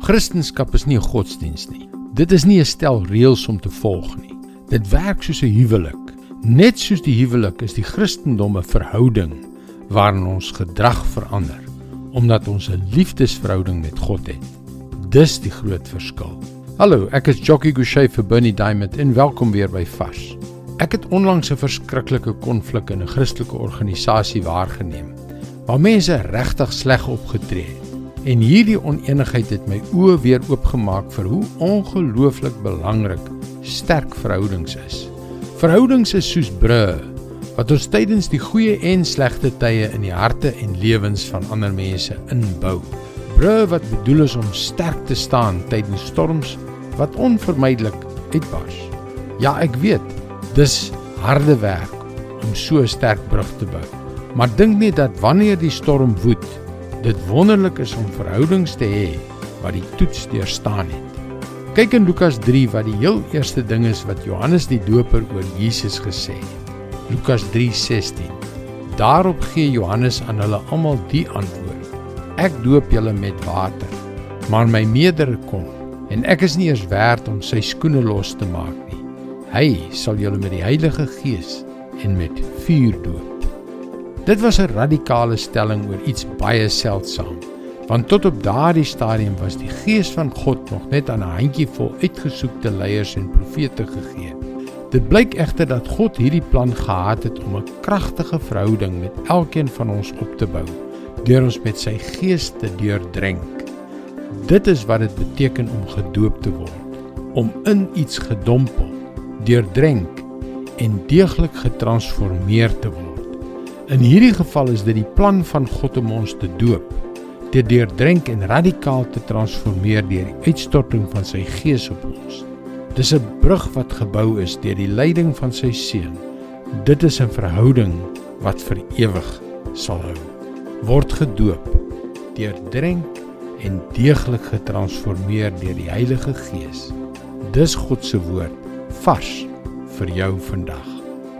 Christendom is nie 'n godsdiens nie. Dit is nie 'n stel reëls om te volg nie. Dit werk soos 'n huwelik. Net soos die huwelik is die Christendom 'n verhouding waarin ons gedrag verander omdat ons 'n liefdesverhouding met God het. Dis die groot verskil. Hallo, ek is Jockey Gouchee vir Bernie Diamond en welkom weer by Vars. Ek het onlangs 'n verskriklike konflik in 'n Christelike organisasie waargeneem waar mense regtig sleg opgetree het. En hierdie oneenigheid het my oë weer oopgemaak vir hoe ongelooflik belangrik sterk verhoudings is. Verhoudings is soos brûe wat ons tydens die goeie en slegte tye in die harte en lewens van ander mense inbou. Brûe wat bedoel is om sterk te staan tydens storms wat onvermydelik uitbars. Ja, ek weet, dis harde werk om so 'n sterk brug te bou. Maar dink net dat wanneer die storm woed, dit wonderlik is om verhoudings te hê wat die toets deurstaan het. Kyk in Lukas 3 wat die heel eerste ding is wat Johannes die Doper oor Jesus gesê het. Lukas 3:16. Daarop gee Johannes aan hulle almal die antwoord: Ek doop julle met water, maar my meerdere kom en ek is nie eers werd om sy skoene los te maak nie. Hy sal julle met die Heilige Gees en met vuur doop. Dit was 'n radikale stelling oor iets baie seldsaam, want tot op daardie stadium was die Gees van God nog net aan 'n handjievol uitgesoekte leiers en profete gegee. Dit blyk egter dat God hierdie plan gehad het om 'n kragtige verhouding met elkeen van ons op te bou, deur ons met sy Gees te deurdrink. Dit is wat dit beteken om gedoop te word, om in iets gedompel, deurdrink en deeglik getransformeer te word. In hierdie geval is dit die plan van God om ons te doop, te deurdrink en radikaal te transformeer deur die uitstorting van sy Gees op ons. Dis 'n brug wat gebou is deur die leiding van sy seun. Dit is 'n verhouding wat vir ewig sal hou. Word gedoop, deurdrink en deeglik getransformeer deur die Heilige Gees. Dis God se woord vars vir jou vandag.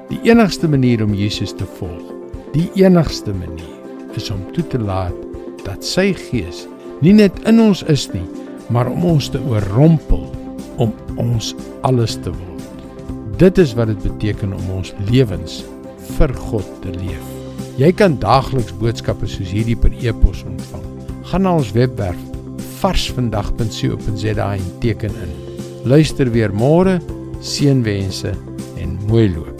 Die enigste manier om Jesus te volg Die enigste manier is om toe te laat dat sy gees nie net in ons is nie, maar om ons te oorrompel om ons alles te word. Dit is wat dit beteken om ons lewens vir God te leef. Jy kan daagliks boodskappe soos hierdie per e-pos ontvang. Gaan na ons webwerf varsvandag.co.za en teken in. Luister weer môre. Seënwense en mooi loop.